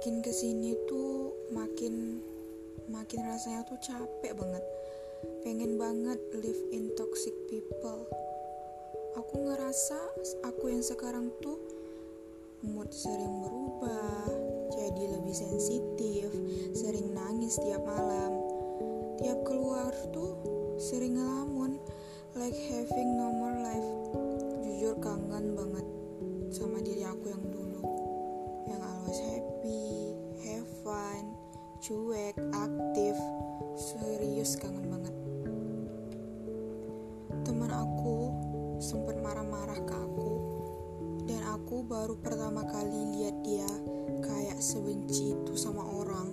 makin ke sini tuh makin makin rasanya tuh capek banget. Pengen banget live in toxic people. Aku ngerasa aku yang sekarang tuh mood sering berubah jadi lebih sensitif sering nangis tiap malam. Tiap keluar tuh sering ngelamun like having no more life. Jujur kangen banget sama diri aku yang dulu yang always happy have fun cuek aktif serius kangen banget. Teman aku sempat marah-marah ke aku. Dan aku baru pertama kali lihat dia kayak sebenci itu sama orang.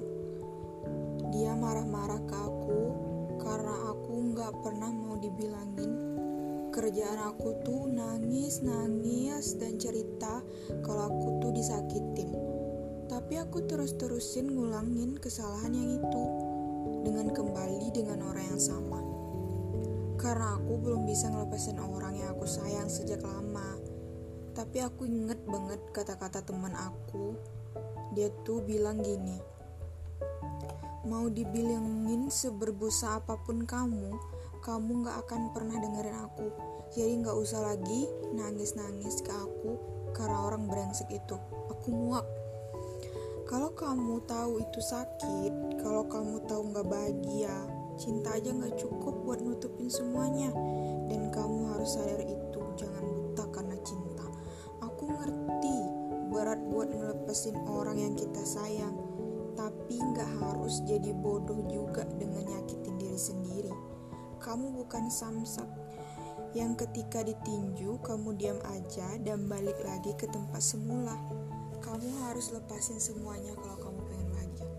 Dia marah-marah ke aku karena aku nggak pernah mau dibilangin kerjaan aku tuh nangis nangis dan cerita kalau aku tuh disakitin tapi aku terus-terusin ngulangin kesalahan yang itu dengan kembali dengan orang yang sama karena aku belum bisa ngelepasin orang yang aku sayang sejak lama. Tapi aku inget banget kata-kata teman aku. Dia tuh bilang gini, mau dibilangin seberbusa apa pun kamu, kamu gak akan pernah dengerin aku. Jadi gak usah lagi nangis-nangis ke aku karena orang brengsek itu. Aku muak. Kalau kamu tahu itu sakit, kalau kamu tahu gak bahagia, Cinta aja gak cukup buat nutupin semuanya Dan kamu harus sadar itu Jangan buta karena cinta Aku ngerti Berat buat ngelepasin orang yang kita sayang Tapi gak harus jadi bodoh juga Dengan nyakitin diri sendiri Kamu bukan samsak. Yang ketika ditinju Kamu diam aja Dan balik lagi ke tempat semula. Kamu harus lepasin semuanya Kalau kamu pengen bahagia.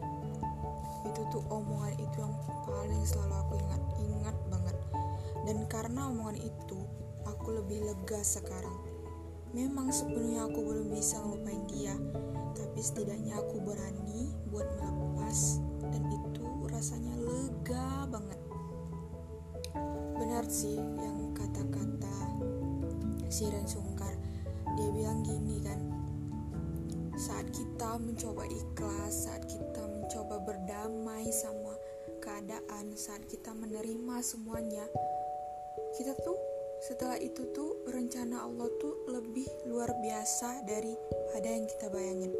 Itu tuh omongan itu yang paling selalu aku ingat ingat banget. Dan karena omongan itu aku lebih lega sekarang. Memang sepenuhnya aku belum bisa ngelupain dia tapi setidaknya aku berani buat melepas benar sih yang kata-kata Siren Sungkar. Dia bilang gini kan saat kita mencoba ikhlas saat kita mencoba berdamai sama keadaan saat kita menerima semuanya kita tuh setelah itu tuh rencana Allah tuh lebih luar biasa daripada yang kita bayangin.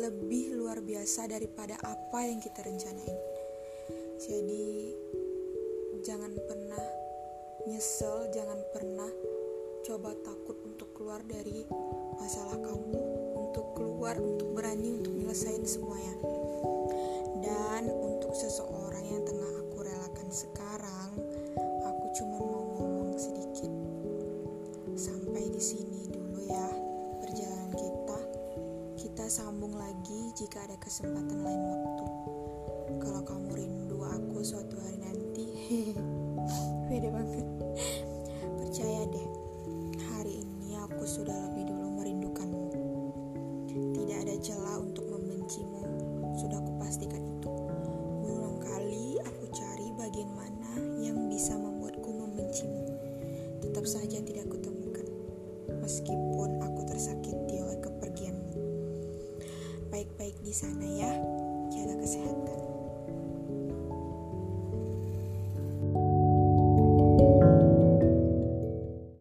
Lebih luar biasa daripada apa yang kita rencanain. Jadi jangan pernah nyesel jangan pernah coba takut untuk keluar dari masalah kamu untuk keluar untuk berani untuk nyelesain semuanya dan untuk seseorang yang tengah aku relakan sekarang, aku cuma mau ngomong sedikit. Sampai di sini dulu ya perjalanan kita. Kita sambung lagi jika ada kesempatan lain waktu. Kalau kamu rindu aku suatu hari nanti, beda banget. Percaya deh, hari ini aku sudah lebih dulu merindukanmu. Tidak ada celah untuk membencimu, sudah kupastikan itu. Berulang kali aku cari bagian mana yang bisa membuatku membencimu. Tetap saja tidak kutemukan, meskipun aku tersakiti oleh kepergianmu. Baik-baik di sana ya, jaga kesehatan.